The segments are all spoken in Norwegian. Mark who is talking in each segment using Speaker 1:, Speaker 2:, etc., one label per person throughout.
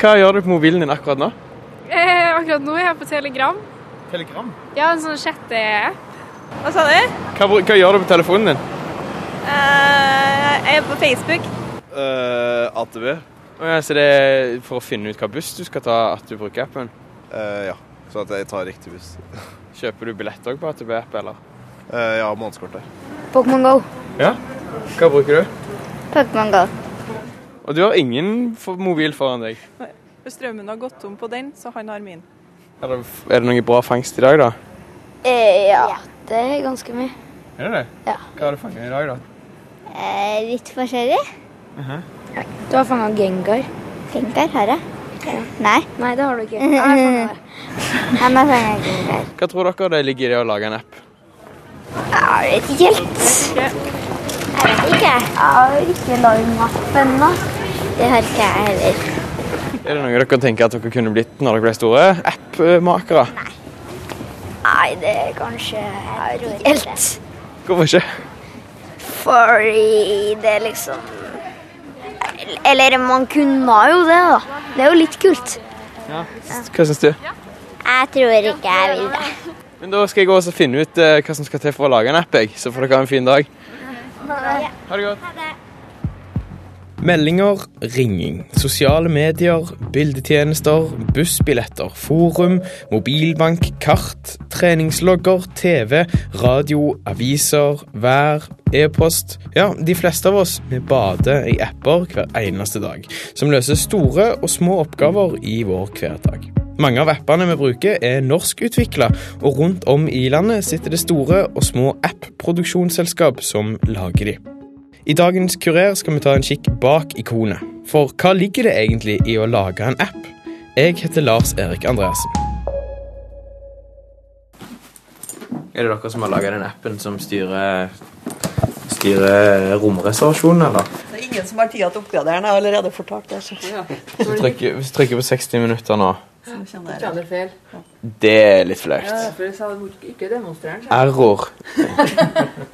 Speaker 1: Hva gjør du på mobilen din akkurat nå?
Speaker 2: Eh, akkurat nå er jeg på Telegram.
Speaker 1: Telegram?
Speaker 2: Ja, en sånn chatte-app. Hva sa du?
Speaker 1: Hva, hva, gjør du på telefonen din?
Speaker 2: Uh, jeg er på Facebook.
Speaker 1: Uh, AtB. Oh, ja, så det er for å finne ut hva buss du skal ta at du bruker appen?
Speaker 3: Uh, ja, så at jeg tar riktig buss.
Speaker 1: Kjøper du billett òg på AtB-app, eller?
Speaker 3: Uh, ja, månedskort der.
Speaker 4: Pokémon Go.
Speaker 1: Ja? Hva bruker du?
Speaker 4: Pokémon Go.
Speaker 1: Og du har ingen mobil foran deg?
Speaker 5: Nei. Strømmen har gått tom på den, så han har min.
Speaker 1: Er det, er det noe bra fangst i dag, da?
Speaker 4: Eh, ja, det er ganske mye.
Speaker 1: Er det det?
Speaker 4: Ja.
Speaker 1: Hva har du fanget i dag, da?
Speaker 4: Eh, litt forskjellig.
Speaker 1: Uh -huh.
Speaker 4: Du har fanga Gengar. Gengar har jeg. Ja. Nei. Nei, det har du ikke. Jeg har fanga Gengar.
Speaker 1: Hva tror dere det ligger i det å lage en app?
Speaker 4: Jeg vet ikke helt. Jeg vet ikke. Jeg har ikke lagd app ennå. Det har ikke jeg heller.
Speaker 1: Er det noe dere tenker at dere kunne blitt når dere ble store? App-makere?
Speaker 4: Nei. Nei, det er kanskje helt.
Speaker 1: Hvorfor ikke?
Speaker 4: Fordi det er liksom Eller man kunne jo det, da. Det er jo litt kult.
Speaker 1: Ja. Hva syns du?
Speaker 4: Jeg tror ikke jeg vil det.
Speaker 1: Men Da skal jeg gå og finne ut uh, hva som skal til for å lage en app, jeg. så får dere ha en fin dag. Ha det godt. Meldinger, ringing, sosiale medier, bildetjenester, bussbilletter, forum, mobilbank, kart, treningslogger, TV, radio, aviser, vær, e-post Ja, de fleste av oss vi bader i apper hver eneste dag, som løser store og små oppgaver i vår hverdag. Mange av appene vi bruker er norskutvikla, og rundt om i landet sitter det store og små app-produksjonsselskap som lager de. I dagens Kurer skal vi ta en kikk bak ikonet. For hva ligger det egentlig i å lage en app? Jeg heter Lars Erik Andreassen. Er det dere som har laga den appen som styrer, styrer romreservasjonen, eller?
Speaker 5: Det er ingen som har tid til å oppgradere den. Jeg har allerede fortalt det.
Speaker 1: Ja. Hvis du trykker, hvis du trykker på 60 minutter nå. Det er litt flaut.
Speaker 6: Ja.
Speaker 1: Error.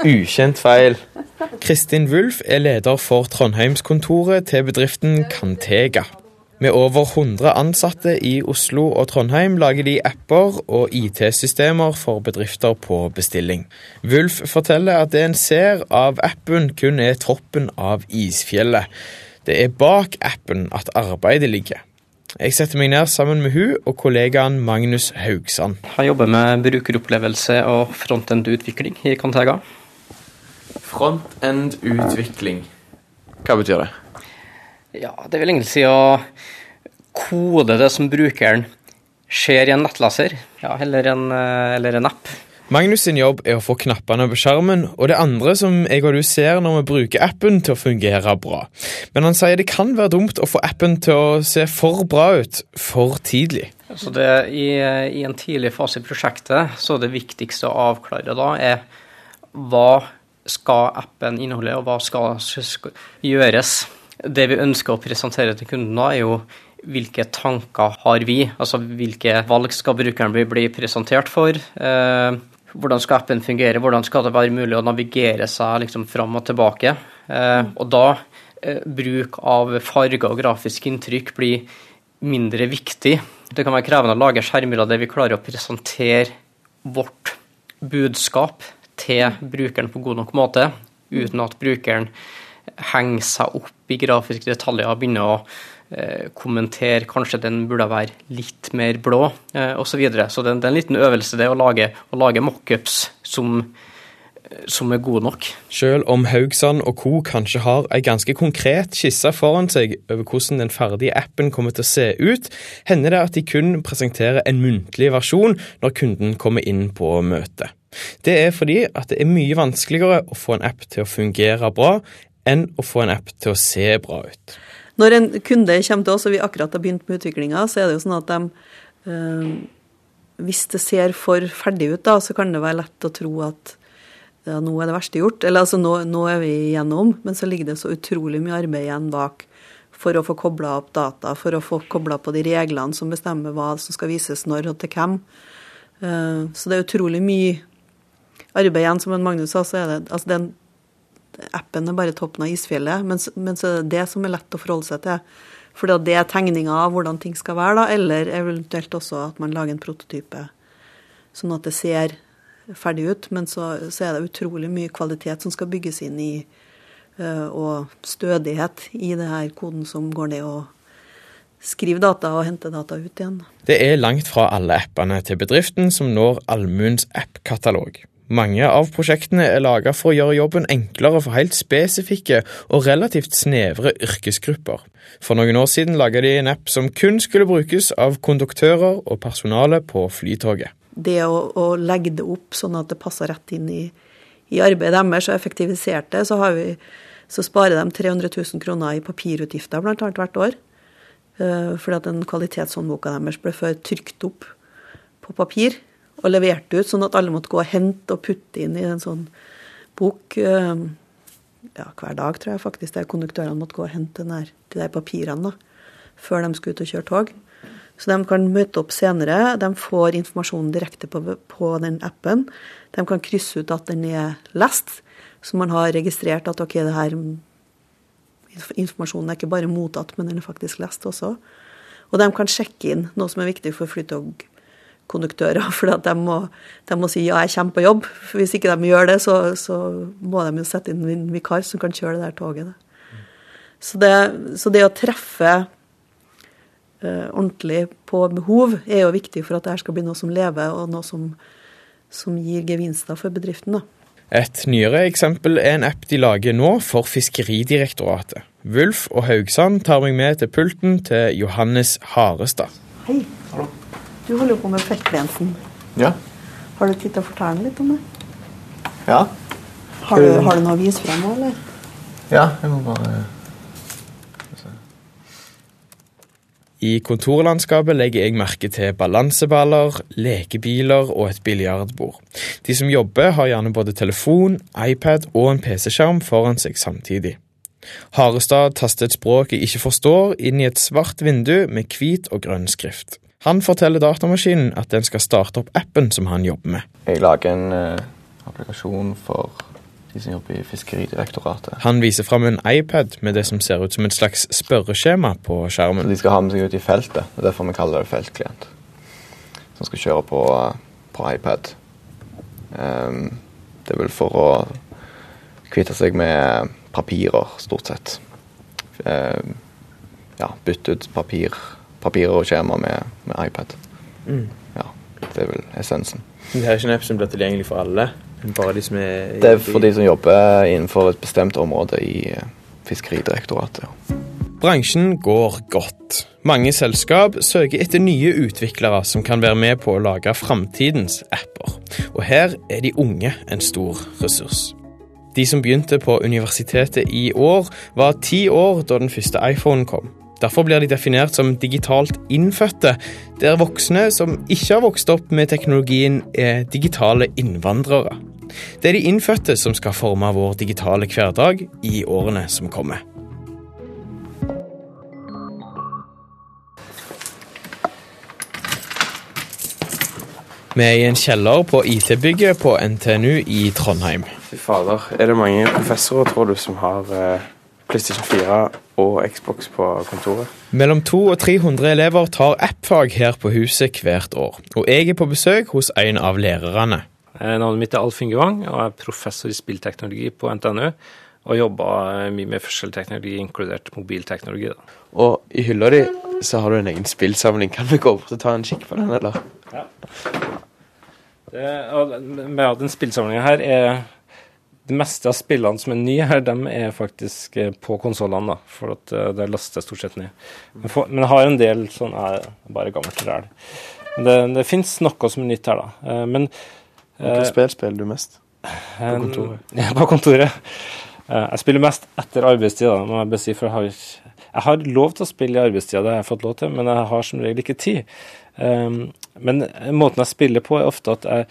Speaker 1: Ukjent feil. Kristin Wulf er leder for Trondheimskontoret til bedriften Cantega. Med over 100 ansatte i Oslo og Trondheim lager de apper og IT-systemer for bedrifter på bestilling. Wulf forteller at det en ser av appen kun er toppen av isfjellet. Det er bak appen at arbeidet ligger. Jeg setter meg ned sammen med hun og kollegaen Magnus Haugsand.
Speaker 7: Jeg jobber med brukeropplevelse og frontend-utvikling i Cantega.
Speaker 1: Frontend-utvikling, hva betyr det?
Speaker 7: Ja, Det vil egentlig si å kode det som brukeren ser i en nettleser, ja, eller, en, eller en app.
Speaker 1: Magnus sin jobb er å få knappene på skjermen, og det andre som jeg og du ser når vi bruker appen til å fungere bra. Men han sier det kan være dumt å få appen til å se for bra ut for tidlig.
Speaker 7: Så det, i, i, en tidlig fase i prosjektet så det viktigste å avklare da er hva skal appen inneholde, og hva skal, gjøres. Det vi ønsker å presentere til kunden da, er jo hvilke tanker har vi? Altså hvilke valg skal brukeren bli, presentert for? Eh, hvordan skal appen fungere? Hvordan skal det være mulig å navigere seg liksom fram og tilbake? Eh, og da eh, bruk av farger og grafisk inntrykk blir mindre viktig. Det kan være krevende å lage skjermer der vi klarer å presentere vårt budskap til brukeren på god nok måte, uten at brukeren henger seg opp i grafiske detaljer og begynner å eh, kommentere kanskje den burde være litt mer blå, eh, osv. Så, videre. så det, det, er en liten øvelse det å lage, lage mockups som, som er gode nok.
Speaker 1: Selv om Haugsand og co. kanskje har ei ganske konkret skisse foran seg over hvordan den ferdige appen kommer til å se ut, hender det at de kun presenterer en muntlig versjon når kunden kommer inn på møtet. Det er fordi at det er mye vanskeligere å få en app til å fungere bra enn å få en app til å se bra ut.
Speaker 5: Når en kunde kommer til oss, og vi akkurat har begynt med utviklinga, så er det jo sånn at de øh, Hvis det ser for ferdig ut, da, så kan det være lett å tro at ja, nå er det verste gjort. Eller altså, nå, nå er vi igjennom. Men så ligger det så utrolig mye arbeid igjen bak for å få kobla opp data, for å få kobla på de reglene som bestemmer hva som skal vises når og til hvem. Uh, så det er utrolig mye arbeid igjen, som Magnus sa, så er det altså den appen er bare toppen av isfjellet. Men, men så er det det som er lett å forholde seg til. For det er tegninga av hvordan ting skal være, da, eller eventuelt også at man lager en prototype sånn at det ser ferdig ut. Men så, så er det utrolig mye kvalitet som skal bygges inn i, uh, og stødighet i det her koden som går ned og skriver data og henter data ut igjen.
Speaker 1: Det er langt fra alle appene til bedriften som når allmuens app-katalog. Mange av prosjektene er laga for å gjøre jobben enklere for helt spesifikke og relativt snevre yrkesgrupper. For noen år siden laga de en app som kun skulle brukes av konduktører og personale på Flytoget.
Speaker 5: Det å, å legge det opp sånn at det passer rett inn i, i arbeidet deres og effektivisert det, så, vi, så, sparer de 300 000 kroner i papirutgifter annet hvert år. Uh, fordi at den kvalitetshåndboka deres ble før trykt opp på papir og leverte ut, sånn at alle måtte gå og hente og putte inn i en sånn bok eh, ja, hver dag, tror jeg faktisk, der konduktørene måtte gå og hente der, de der papirene da, før de skulle ut og kjøre tog. Så de kan møte opp senere. De får informasjonen direkte på, på den appen. De kan krysse ut at den er lest, så man har registrert at ok, det her informasjonen er ikke bare mottatt, men den er faktisk lest også. Og de kan sjekke inn noe som er viktig for flytog konduktører. For de må, de må, si ja, jeg kommer på jobb. For hvis ikke de gjør det, så, så, må de jo sette inn en vikar som kan kjøre det der toget. Så det, så det å treffe uh, ordentlig på behov er jo viktig for at det her skal bli noe som lever, og noe som, som gir gevinster for bedriften. da.
Speaker 1: Et nyere eksempel er en app de lager nå for Fiskeridirektoratet. Wulf og Haugsand tar meg med til pulten til Johannes Harestad.
Speaker 5: Hei. Hallo. Du holder jo på med fettgrensen.
Speaker 3: Ja.
Speaker 5: Har du tid til å fortelle litt om det?
Speaker 3: Ja.
Speaker 5: Har du, har du noe å vise frem nå, eller?
Speaker 3: Ja, jeg må bare
Speaker 1: I kontorlandskapet legger jeg merke til balanseballer, lekebiler og et biljardbord. De som jobber, har gjerne både telefon, iPad og en PC-skjerm foran seg samtidig. Harestad taster et språk jeg ikke forstår, inn i et svart vindu med hvit og grønn skrift. Han forteller datamaskinen at den skal starte opp appen som han jobber med.
Speaker 3: Jeg lager en uh, applikasjon for de som jobber i Fiskeridirektoratet.
Speaker 1: Han viser fram en iPad med det som ser ut som et slags spørreskjema på skjermen.
Speaker 3: Så De skal ha med seg ut i feltet. Det er derfor vi kaller det feltklient. Som skal kjøre på, på iPad. Um, det er vel for å kvitte seg med papirer, stort sett. Um, ja, bytte ut papir papirer og skjema med, med iPad. Mm. Ja, Det er vel essensen.
Speaker 1: Det er ikke en app som blir tilgjengelig for alle? Bare de som er
Speaker 3: Det er for de som jobber innenfor et bestemt område i eh, Fiskeridirektoratet. ja.
Speaker 1: Bransjen går godt. Mange selskap søker etter nye utviklere som kan være med på å lage framtidens apper. Og her er de unge en stor ressurs. De som begynte på universitetet i år, var ti år da den første iPhonen kom. Derfor blir de definert som digitalt innfødte, der voksne som ikke har vokst opp med teknologien, er digitale innvandrere. Det er de innfødte som skal forme vår digitale hverdag i årene som kommer. Vi er i en kjeller på IT-bygget på NTNU i Trondheim.
Speaker 8: Fy fader, er det mange professorer, tror du, som har eh, PlayStation 4 og Xbox på kontoret.
Speaker 1: Mellom 200 og 300 elever tar app-fag her på huset hvert år. Og jeg er på besøk hos en av lærerne.
Speaker 9: Eh, navnet mitt er Alf Inge Wang, og jeg er professor i spillteknologi på NTNU. Og jobber mye med forskjellteknologi, inkludert mobilteknologi. Da.
Speaker 8: Og i hylla di så har du en egen spillsamling. Kan vi gå bort og ta en kikk på den, eller? Ja.
Speaker 9: Det, og med den spillsamlinga her er det meste av spillene som er nye her, de er faktisk eh, på konsollene, da. For at eh, det laster stort sett ned. Men, for, men jeg har en del sånn er bare gammelt ræl. Men det, det fins noe som er nytt her, da. Eh, men
Speaker 8: Hvilket spill spiller du mest? På kontoret?
Speaker 9: Ja, på kontoret. Jeg spiller mest etter arbeidstid, da, må jeg bare si. For jeg har, jeg har lov til å spille i arbeidstida, det har jeg fått lov til, men jeg har som regel ikke tid. Men måten jeg spiller på, er ofte at jeg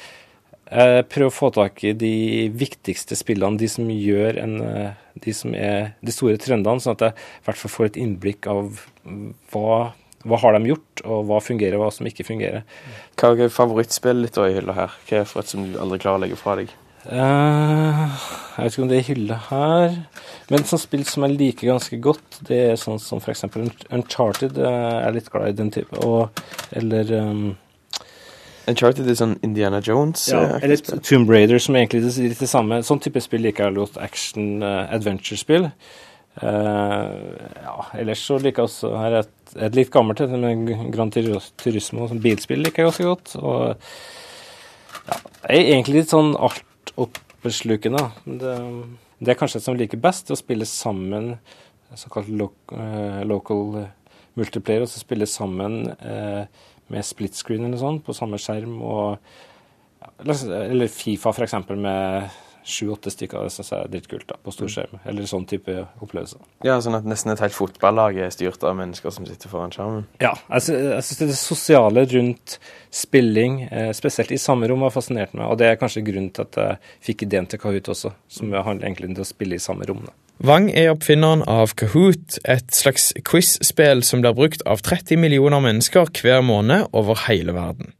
Speaker 9: jeg prøver å få tak i de viktigste spillene, de som gjør en, eh, de som er de store trendene, sånn at jeg i hvert fall får et innblikk av hva, hva har de gjort, og hva fungerer, og hva som ikke fungerer.
Speaker 8: Hva er favorittspillet ditt i hylla her? Hva er for et som du aldri klarer å legge fra deg?
Speaker 9: Uh, jeg vet ikke om det er hylle her. Men sånn spill som jeg liker ganske godt, det er sånn som f.eks. Uncharted. eh, Jeg er litt glad i den type. Og, eller um,
Speaker 8: Uncharted er sånn Indiana Jones.
Speaker 9: ja,
Speaker 8: eh,
Speaker 9: eller. Tomb Raider, som egentlig er litt det samme. Sånn type spill liker jeg godt. Action, uh, adventure-spill. Uh, ja, ellers så liker jeg også her et, et litt gammelt et med Grand Turismo, som bilspill liker jeg ganske godt. Og ja, jeg er egentlig litt sånn altoppslukende. Det, det er kanskje det som liker best, å spille sammen såkalt lo uh, local multiplayer, og så spille sammen eh, med split screen eller sånn på samme skjerm. og eller- Fifa, eksempel, med sju-åtte stykker. Det syns jeg er dritkult da, på storskjerm. Eller sånn type opplevelser.
Speaker 8: Ja, sånn at nesten et helt fotballag er styrt av mennesker som sitter foran skjermen.
Speaker 9: Ja, jeg sy- jeg syns det sosiale rundt spilling, eh, spesielt i samme rom, har fascinert meg. Og det er kanskje grunnen til at jeg fikk ideen til Kahoot også, som handler egentlig om å spille i samme rom. Da.
Speaker 1: Wang er oppfinneren av Kahoot, et slags quiz-spill som blir brukt av 30 millioner mennesker hver måned over hele verden.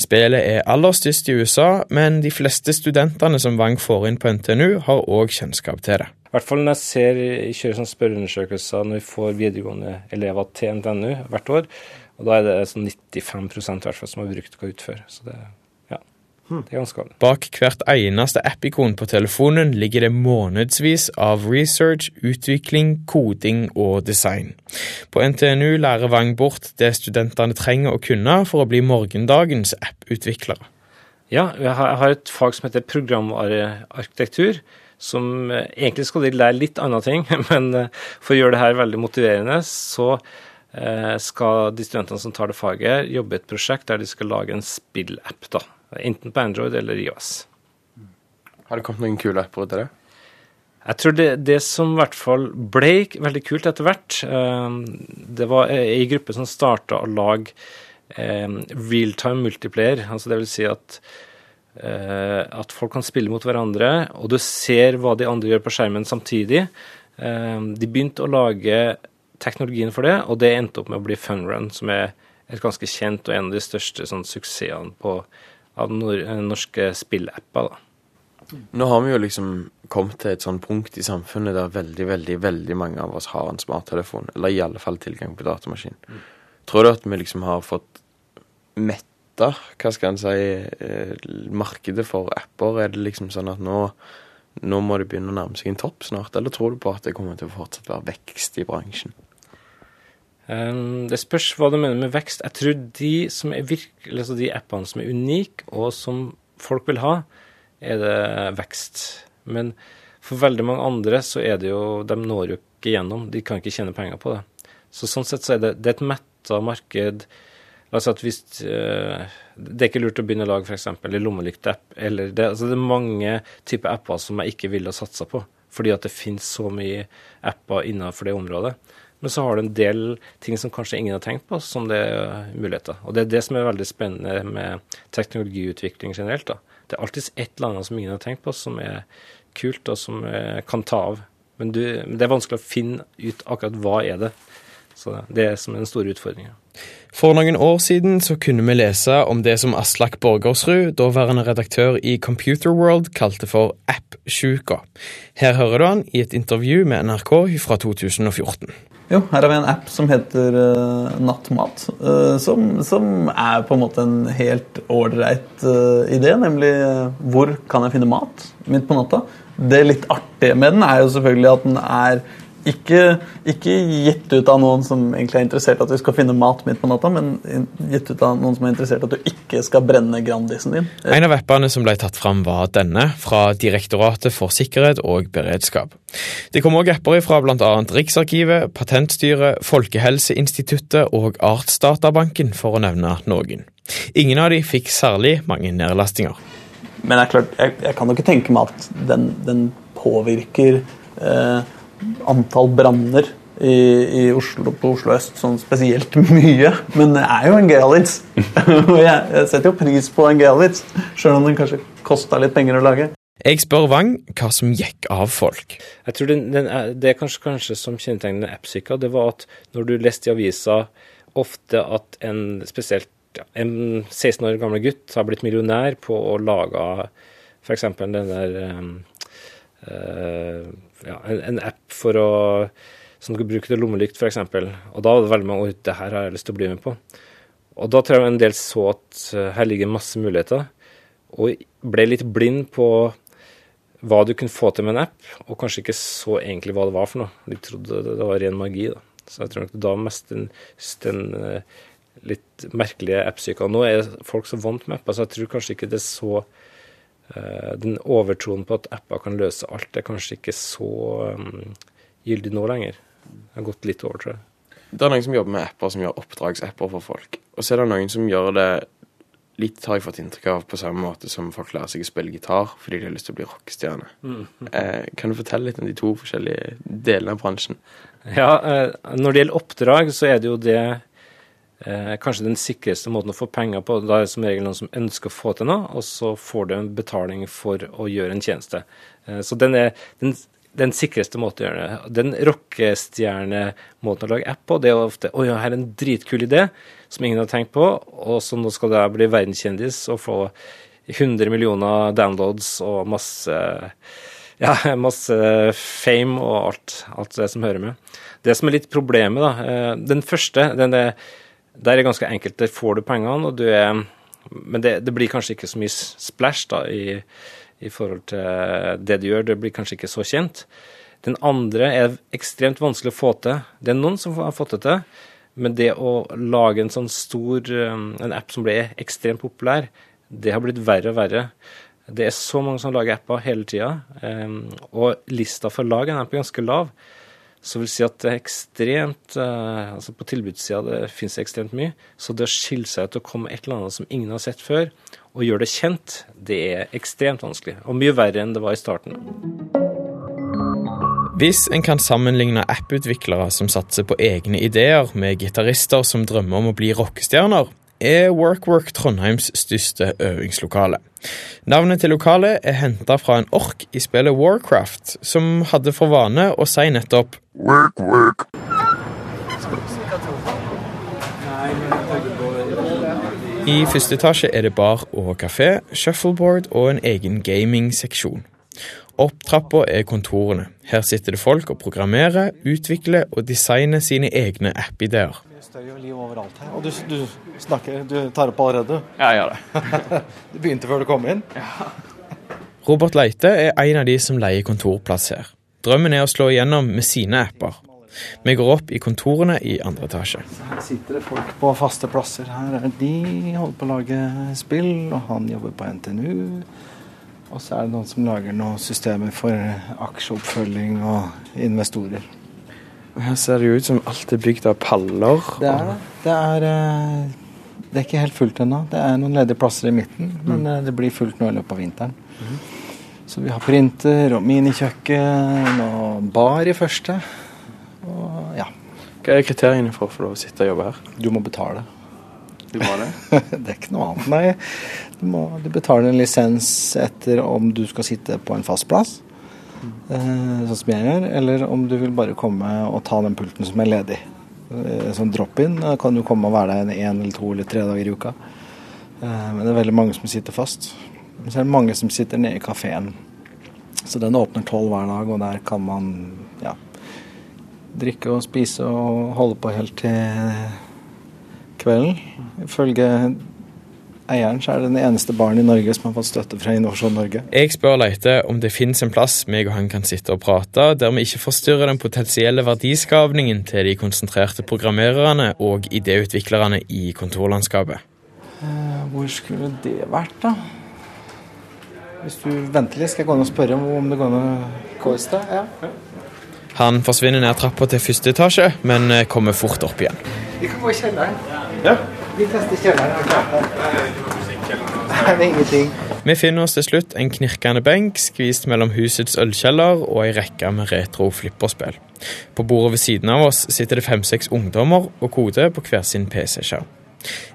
Speaker 1: Spillet er aller størst i USA, men de fleste studentene som Wang får inn på NTNU, har òg kjennskap til det.
Speaker 9: I hvert fall når jeg ser jeg kjører sånn spørreundersøkelser når vi får videregående elever til NTNU hvert år, og da er det sånn 95 i hvert fall som har brukt Kahoot før. Så det, ja, det er ganske galt.
Speaker 1: Bak hvert eneste app-ikon på telefonen ligger det månedsvis av research, utvikling, koding og design. På NTNU lærer Wang bort det studentene trenger å kunne for å bli morgendagens app-utviklere.
Speaker 9: Ja, jeg har, et fag som heter programarkitektur, som eh, egentlig skal de lære litt andre ting, men eh, for å gjøre det her veldig motiverende, så eh, skal de studentene som tar det faget, jobbe i et prosjekt der de skal lage en spillapp, da. Enten på Android eller iOS.
Speaker 8: Har det kommet noen kule apper ut av det?
Speaker 9: Jeg tror det, det som i hvert fall ble veldig kult etter hvert, eh, det var ei gruppe som starta å lage eh, realtime multiplayer. Altså det vil si at, eh, at folk kan spille mot hverandre, og du ser hva de andre gjør på skjermen samtidig. Eh, de begynte å lage teknologien for det, og det endte opp med å bli Funrun, som er et ganske kjent og en av de største sånn, suksessene på, av nor norske spillapper. da.
Speaker 8: Nå har vi jo liksom kommet til et sånn punkt i samfunnet der veldig, veldig, veldig mange av oss har en smarttelefon, eller i alle fall tilgang på datamaskin. Tror du at vi liksom har fått metta, hva skal en si, eh, markedet for apper? Er det liksom sånn at nå, nå må det begynne å nærme seg en topp snart, eller tror du på at det kommer til å fortsatt være vekst i bransjen?
Speaker 9: Um, det spørs hva du mener med vekst. Jeg tror de, som er virkelig, altså de appene som er unike, og som folk vil ha, er det vekst. Men for veldig mange andre så er det jo De når jo ikke gjennom. De kan ikke tjene penger på det. Så sånn sett så er det, det er et metta marked. La si at hvis eh, Det er ikke lurt å begynne å lage f.eks. en lommelykteapp. Eller det, altså det er mange typer apper som jeg ikke ville satsa på. Fordi at det finnes så mye apper innenfor det området. Men så har du en del ting som kanskje ingen har tenkt på, som det er muligheter. Og det er det som er veldig spennende med teknologiutvikling generelt. da. Det er alltid et eller annet som ingen har tenkt på, som er kult, og som eh, kan ta av. Men, du, det er vanskelig å finne ut akkurat hva er det. Så det er som den store utfordringen.
Speaker 1: For noen år siden så kunne vi lese om det som Aslak Borgersrud, daværende redaktør i Computer World, kalte for app-sjuka. Her hører du han i et intervju med NRK fra 2014.
Speaker 10: Jo, her har vi en app som heter uh, Nattmat. Uh, som, som er på en måte en helt ålreit uh, idé, nemlig uh, hvor kan jeg finne mat midt på natta? Det litt artige med den er jo selvfølgelig at den er ikke, ikke gitt ut av noen som egentlig er interessert at vi skal finne mat midt på natta, men gitt ut av noen som er interessert at du ikke skal brenne Grandisen din.
Speaker 1: En av appene som ble tatt fram, var denne, fra Direktoratet for sikkerhet og beredskap. Det kom òg apper fra bl.a. Riksarkivet, Patentstyret, Folkehelseinstituttet og Artsdatabanken, for å nevne noen. Ingen av de fikk særlig mange nedlastinger.
Speaker 10: Men det er klart, jeg, jeg kan jo ikke tenke meg at den, den påvirker eh, antall branner i, i Oslo, på Oslo øst sånn spesielt mye. Men det er jo en Gealitz. Og jeg, jeg setter jo pris på en Gealitz, sjøl om den kanskje kosta litt penger å lage.
Speaker 1: Jeg spør Wang hva som gikk av folk.
Speaker 9: Jeg tror den, den er, Det er kanskje, kanskje som kjennetegner AppSyka, det var at når du leste i avisa ofte at en spesielt ja, en 16 år gammel gutt har blitt millionær på å lage F.eks. den der um, uh, ja, en, en, app for å som du kan bruke til lommelykt, f.eks. Og da var det veldig mange ord det her har jeg lyst til å bli med på. Og da tror jeg en del så at uh, her ligger masse muligheter, og ble litt blind på hva du kunne få til med en app, og kanskje ikke så egentlig hva det var for noe. De trodde det var ren magi. da. Så jeg tror nok da mest den, den uh, litt merkelige app-psyka. Nå er folk så vant med apper, så jeg tror kanskje ikke det er så Den overtroen på at apper kan løse alt, er kanskje ikke så um, gyldig nå lenger. Det har gått litt over, tror jeg.
Speaker 8: Det er noen som jobber med apper som gjør oppdragsapper for folk. Og så er det noen som gjør det litt, har jeg fått inntrykk av, på samme måte som folk lærer seg å spille gitar fordi de har lyst til å bli rockestjerne. Mm. Eh, kan du fortelle litt om de to forskjellige delene av bransjen?
Speaker 9: Ja, eh, når det gjelder oppdrag, så er det jo det eh, kanskje den sikreste måten å få penger på. Da er det som regel noen som ønsker å få til noe, og så får du en betaling for å gjøre en tjeneste. Eh, så den er den den sikreste måten å gjøre det. Den rockestjernemåten å lage app på, det er ofte Å ja, her er en dritkul idé som ingen har tenkt på, og så nå skal jeg bli verdenskjendis og få 100 millioner downloads og masse ja, masse fame og alt, alt det som hører med. Det som er litt problemet, da eh, Den første, den er, der er det ganske enkelt. Der får du pengene, og du er Men det, det blir kanskje ikke så mye splash da i i forhold til det du gjør. Det blir kanskje ikke så kjent. Den andre er ekstremt vanskelig å få til. Det er noen som har fått det til, men det å lage en sånn stor um, en app som ble ekstremt populær, det har blitt verre og verre. Det er så mange som lager apper hele tida, um, og lista for å lage en app er ganske lav. Så vil si at det er ekstremt uh, altså På tilbudssida det finnes ekstremt mye. Så det å skille seg ut og komme et eller annet som ingen har sett før, og gjøre det kjent, det er ekstremt vanskelig. Og mye verre enn det var i starten.
Speaker 1: Hvis en kan sammenligne apputviklere som satser på egne ideer, med gitarister som drømmer om å bli rockestjerner, er WorkWork Trondheims største øvingslokale. Navnet til lokalet er henta fra en ork i spillet Warcraft, som hadde for vane å si nettopp Work, work. I første etasje er det bar og kafé, shuffleboard og en egen gamingseksjon. Opp trappa er kontorene. Her sitter det folk og programmerer, utvikler og designer sine egne app-ideer.
Speaker 11: Støy og liv overalt her. Og du, du, snakker, du tar opp allerede?
Speaker 8: Ja, jeg gjør det.
Speaker 11: du begynte før du kom inn?
Speaker 8: Ja.
Speaker 1: Robert Leite er en av de som leier kontorplass her. Drømmen er å slå igjennom med sine apper. Vi går opp i kontorene i andre etasje.
Speaker 11: Her sitter det folk på faste plasser. Her er de holder på å lage spill, og han jobber på NTNU. Og så er det noen som lager noen systemer for aksjeoppfølging og investorer.
Speaker 8: Her ser det jo ut som alt er bygd av paller.
Speaker 11: Det er det. Det er, eh, det er ikke helt fullt ennå. Det er noen ledige plasser i midten, men mm. eh, det blir fullt nå i løpet av vinteren. Mm. Så vi har printer og minikjøkken og bar i første. Og ja.
Speaker 8: Hva er kriteriene for å få lov å sitte og jobbe her?
Speaker 11: Du må betale.
Speaker 8: Du må det?
Speaker 11: det er ikke noe annet, nei. Du, må, du betaler en lisens etter om du skal sitte på en fast plass, mm. eh, sånn som jeg gjør, eller om du vil bare komme og ta den pulten som er ledig. Eh, sånn drop-in kan du komme og være der en, en eller to eller tre dager i uka. Eh, men det er veldig mange som sitter fast. Men så er det mange som sitter nede i kafeen. Så den åpner tolv hver dag, og der kan man ja, drikke og spise og holde på helt til kvelden. Ifølge eieren så er det den eneste barn i Norge som har fått støtte fra Innovasjon Norge.
Speaker 1: Jeg spør Leite om det finnes en plass meg og han kan sitte og prate, der vi ikke forstyrrer den potensielle verdiskapningen til de konsentrerte programmererne og idéutviklerne i kontorlandskapet.
Speaker 11: Eh, hvor skulle det vært, da? Hvis du venter litt, skal jeg gå ned og spørre om det går an å gå i sted? Ja.
Speaker 1: Han forsvinner ned trappa til første etasje, men eh, kommer fort opp igjen.
Speaker 11: Vi kan gå i kjelleren. Ja. Vi tester kjelleren. Er.
Speaker 1: Vi finner oss til slutt en knirkende benk skvist mellom husets ølkjeller og ei rekke med retro flipperspill. På bordet ved siden av oss sitter det fem-seks ungdommer og koder på hver sin PC-skjerm.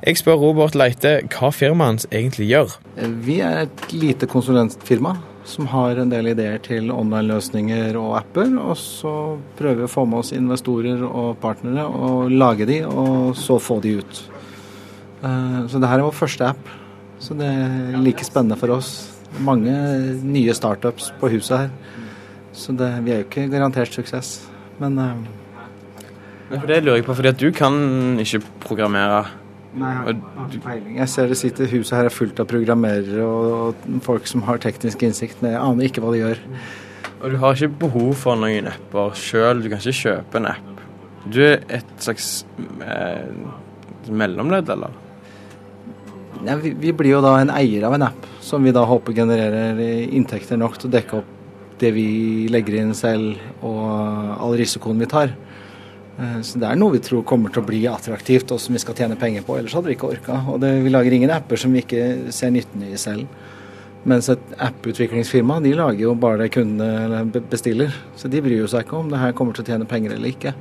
Speaker 1: Jeg spør Robert Leite hva firmaet hans egentlig gjør.
Speaker 11: Vi er et lite konsulentfirma som har en del ideer til online-løsninger og apper. Og så prøver vi å få med oss investorer og partnere og lage de, og så få de ut. Eh, så det her er vår første app. Så det er like spennende for oss. Mange nye startups på huset her. Så det, vi er jo ikke garantert suksess. Men
Speaker 8: Men for Det lurer jeg på, fordi at du kan ikke programmere.
Speaker 11: Nei, jeg har ikke peiling. Jeg ser det sitter huset her er fullt av programmerere og folk som har teknisk innsikt, men jeg aner ikke hva de gjør.
Speaker 8: Og du har ikke behov for noen apper sjøl. Du kan ikke kjøpe en app. Du er et slags eh, mellomledd, eller?
Speaker 11: Ja, vi, vi blir jo da en eier av en app som vi da håper genererer inntekter nok til å dekke opp det vi legger inn selv og all risikoen vi tar. Eh, Så det er noe vi tror kommer til å bli attraktivt og som vi skal tjene penger på. Ellers hadde vi ikke orka. Og det, vi lager ingen apper som vi ikke ser nytten i selv. Mens et apputviklingsfirma de lager jo bare det kundene bestiller. Så de bryr seg ikke om det her kommer til å tjene penger eller ikke.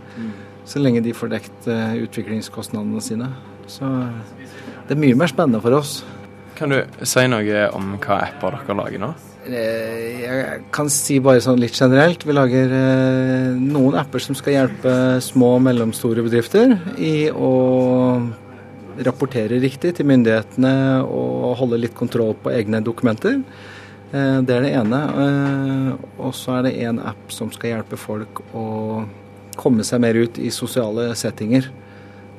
Speaker 11: Så lenge de får dekt eh, utviklingskostnadene sine. Så det er mye mer spennende for oss.
Speaker 8: Kan du si noe om hva apper dere lager nå?
Speaker 11: Eh, Jeg kan si bare sånn litt generelt. Vi lager eh, noen apper som skal hjelpe små og mellomstore bedrifter i å rapportere riktig til myndighetene og holde litt kontroll på egne dokumenter. Eh, Det er det ene. Og så er det en app som skal hjelpe folk å komme seg mer ut i sosiale settinger.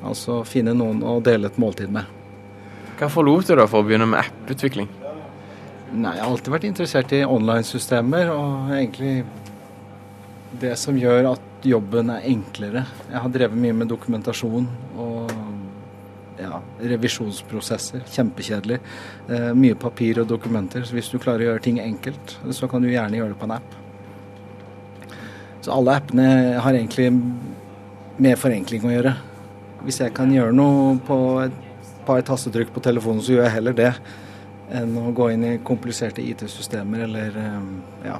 Speaker 11: Altså finne noen å dele et måltid med.
Speaker 8: Hva forlot du da for å begynne med apputvikling?
Speaker 11: Nei, jeg har alltid vært interessert i online-systemer, og egentlig det som gjør at jobben er enklere. Jeg har drevet mye med dokumentasjon og ja, revisjonsprosesser. Kjempekjedelig. Eh, mye papir og dokumenter. Så hvis du klarer å gjøre ting enkelt, så kan du gjerne gjøre det på en app. Så alle appene har egentlig med forenkling å gjøre. Hvis jeg kan gjøre noe på et par tastetrykk på telefonen, så gjør jeg heller det enn å gå inn i kompliserte IT-systemer eller eh, ja.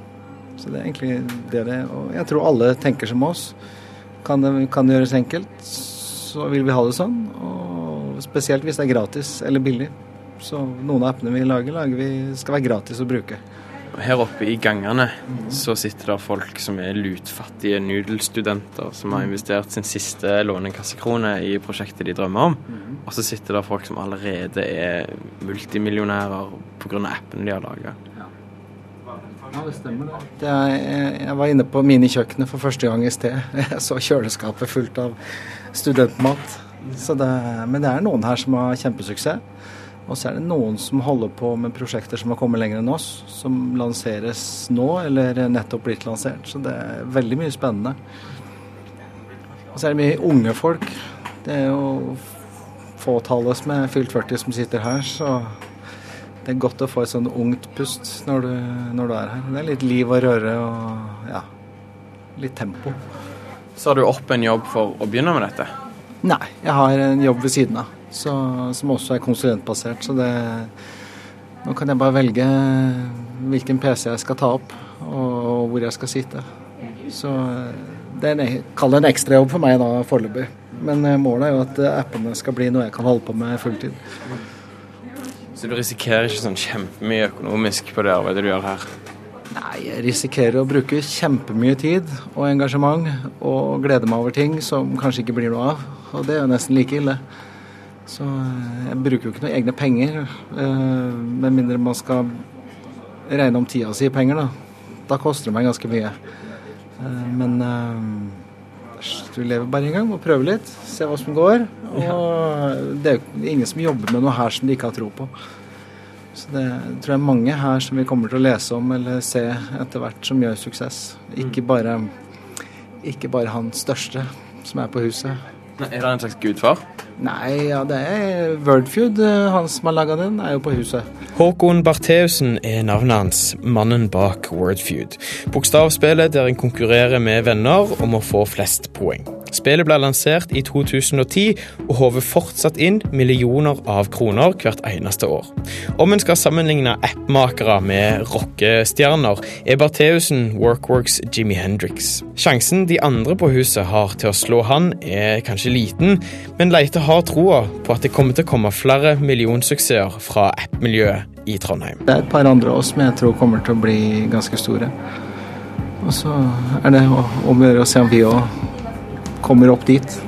Speaker 11: Så det er egentlig det det Og jeg tror alle tenker som oss. Kan det, kan det gjøres enkelt, så vil vi ha det sånn. Og spesielt hvis det er gratis eller billig. Så noen av appene vi lager, lager vi skal være gratis å bruke.
Speaker 8: Her oppe i gangene så sitter det folk som er lutfattige nudelstudenter som har investert sin siste lånekassekrone i prosjektet de drømmer om. Og så sitter det folk som allerede er multimillionærer pga. appen de har laga.
Speaker 11: Ja, det stemmer det. Jeg, jeg var inne på minikjøkkenet for første gang i sted. Jeg så kjøleskapet fullt av studentmat. Så det, men det er noen her som har kjempesuksess. Og så er det noen som holder på med prosjekter som har kommet lenger enn oss, som lanseres nå, eller nettopp blitt lansert. Så det er veldig mye spennende. Og så er det mye unge folk. Det er jo fåtallet som er fylt 40 som sitter her, så det er godt å få et sånn ungt pust når du, når du er her. Det er litt liv og røre og ja, litt tempo.
Speaker 8: Så har du opp en jobb for å begynne med dette?
Speaker 11: Nei, jeg har en jobb ved siden av så, som også er konsulentbasert. Så det Nå kan jeg bare velge hvilken PC jeg skal ta opp, og hvor jeg skal sitte. Så det er en, kall det en ekstrajobb for meg da foreløpig. Men eh, målet er jo at eh, appene skal bli noe jeg kan holde på med fulltid.
Speaker 8: Så du risikerer ikke sånn kjempemye økonomisk på det arbeidet du gjør her?
Speaker 11: Nei, jeg risikerer å bruke kjempemye tid og engasjement og glede meg over ting som kanskje ikke blir noe av. Og det er jo nesten like ille. Så eh, jeg bruker jo ikke noen egne penger, eh, med mindre man skal regne om tida si i penger, da. Da koster det meg ganske mye. Eh, Men du lever bare en gang og prøver litt, se hva som går. Og det er jo ingen som jobber med noe her som de ikke har tro på. Så det tror jeg er mange her som vi kommer til å lese om eller se etter hvert som gjør suksess. Ikke bare, ikke bare han største som er på huset.
Speaker 8: Nei, Er det en slags gudfar?
Speaker 11: Nei, ja, det er Wordfeud, eh, han som har laga den, er jo på huset.
Speaker 1: Håkon Bartheussen er navnet hans, mannen bak Wordfeud. Bokstavspillet der en konkurrerer med venner om å få flest poeng. Spillet ble lansert i 2010 og håver fortsatt inn millioner av kroner hvert eneste år. Om en skal sammenligne appmakere med rockestjerner, er Bartheussen Workworks Jimmy Hendrix. Sjansen de andre på huset har til å slå han, er kanskje liten, men Leite har troa på at det kommer til å komme flere millionsuksesser fra appmiljøet i Trondheim.
Speaker 11: Det er et par andre av oss som jeg tror kommer til å bli ganske store. Og så er det å- gjøre å se om vi òg kommer opp dit.